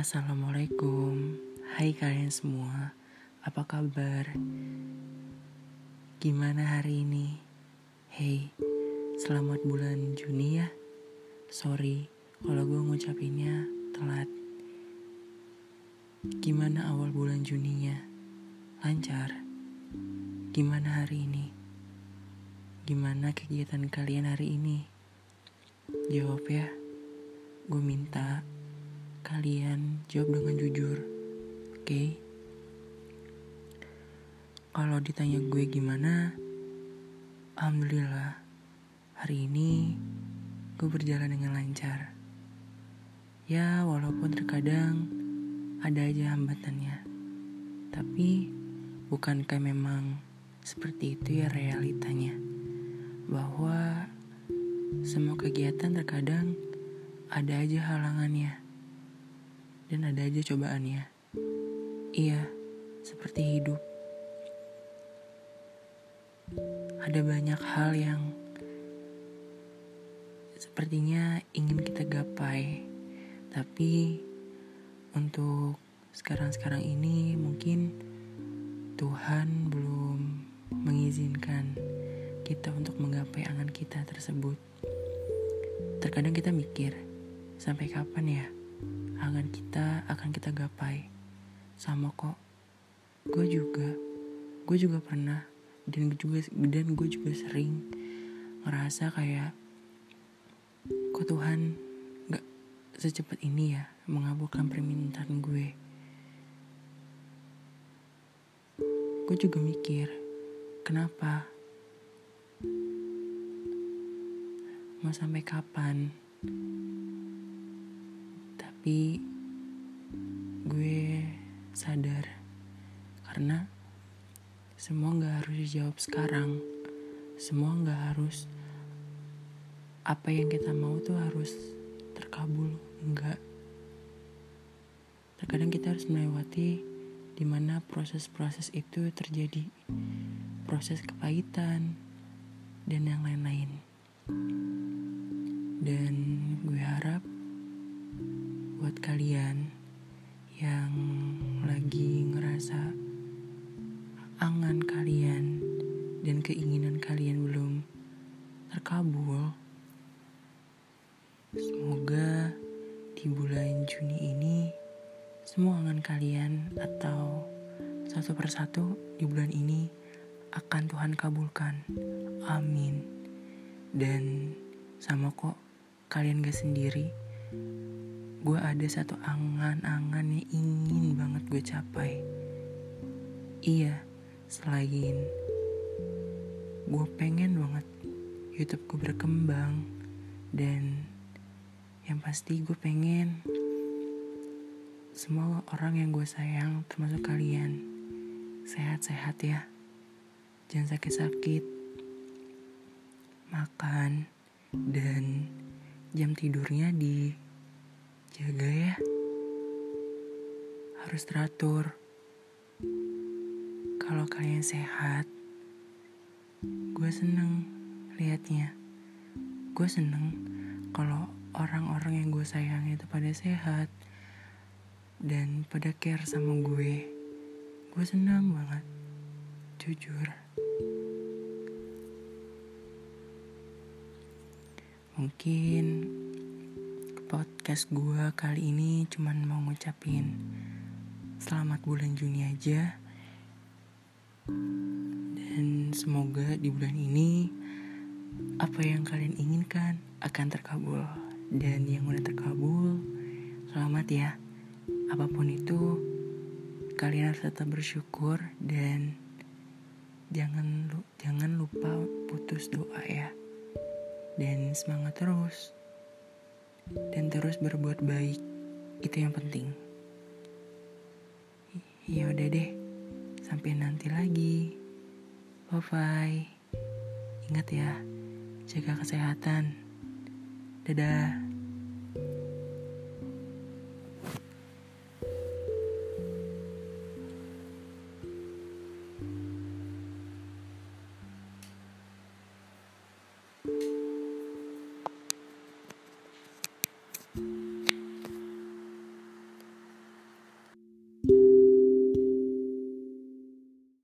Assalamualaikum, hai kalian semua, apa kabar? Gimana hari ini? Hey, selamat bulan Juni ya. Sorry kalau gue ngucapinnya telat. Gimana awal bulan Juninya? Lancar? Gimana hari ini? Gimana kegiatan kalian hari ini? Jawab ya. Gue minta kalian jawab dengan jujur. Oke? Okay? Kalau ditanya gue gimana? Alhamdulillah. Hari ini gue berjalan dengan lancar. Ya, walaupun terkadang ada aja hambatannya. Tapi bukankah memang seperti itu ya realitanya? Bahwa semua kegiatan terkadang ada aja halangannya dan ada aja cobaannya. Iya, seperti hidup. Ada banyak hal yang sepertinya ingin kita gapai, tapi untuk sekarang-sekarang ini mungkin Tuhan belum mengizinkan kita untuk menggapai angan kita tersebut. Terkadang kita mikir, sampai kapan ya? Angan kita akan kita gapai. Sama kok. Gue juga. Gue juga pernah dan gue juga dan gue juga sering ngerasa kayak kok Tuhan gak secepat ini ya mengabulkan permintaan gue. Gue juga mikir, kenapa? Mau sampai kapan? Tapi gue sadar karena semua nggak harus dijawab sekarang. Semua nggak harus apa yang kita mau tuh harus terkabul enggak terkadang kita harus melewati di mana proses-proses itu terjadi. Proses kepahitan dan yang lain-lain. Dan gue harap buat kalian yang lagi ngerasa angan kalian dan keinginan kalian belum terkabul. Semoga di bulan Juni ini semua angan kalian atau satu persatu di bulan ini akan Tuhan kabulkan. Amin. Dan sama kok kalian gak sendiri gue ada satu angan-angan yang ingin banget gue capai. Iya, selain gue pengen banget YouTube gue berkembang. Dan yang pasti gue pengen semua orang yang gue sayang termasuk kalian sehat-sehat ya. Jangan sakit-sakit. Makan dan jam tidurnya di Jaga ya. Harus teratur. Kalau kalian sehat, gue seneng liatnya. Gue seneng kalau orang-orang yang gue sayang itu pada sehat dan pada care sama gue. Gue senang banget, jujur. Mungkin podcast gue kali ini cuman mau ngucapin selamat bulan Juni aja. Dan semoga di bulan ini apa yang kalian inginkan akan terkabul. Dan yang udah terkabul, selamat ya. Apa pun itu, kalian harus tetap bersyukur dan jangan jangan lupa putus doa ya. Dan semangat terus dan terus berbuat baik. Itu yang penting. Ya udah deh. Sampai nanti lagi. Bye bye. Ingat ya, jaga kesehatan. Dadah.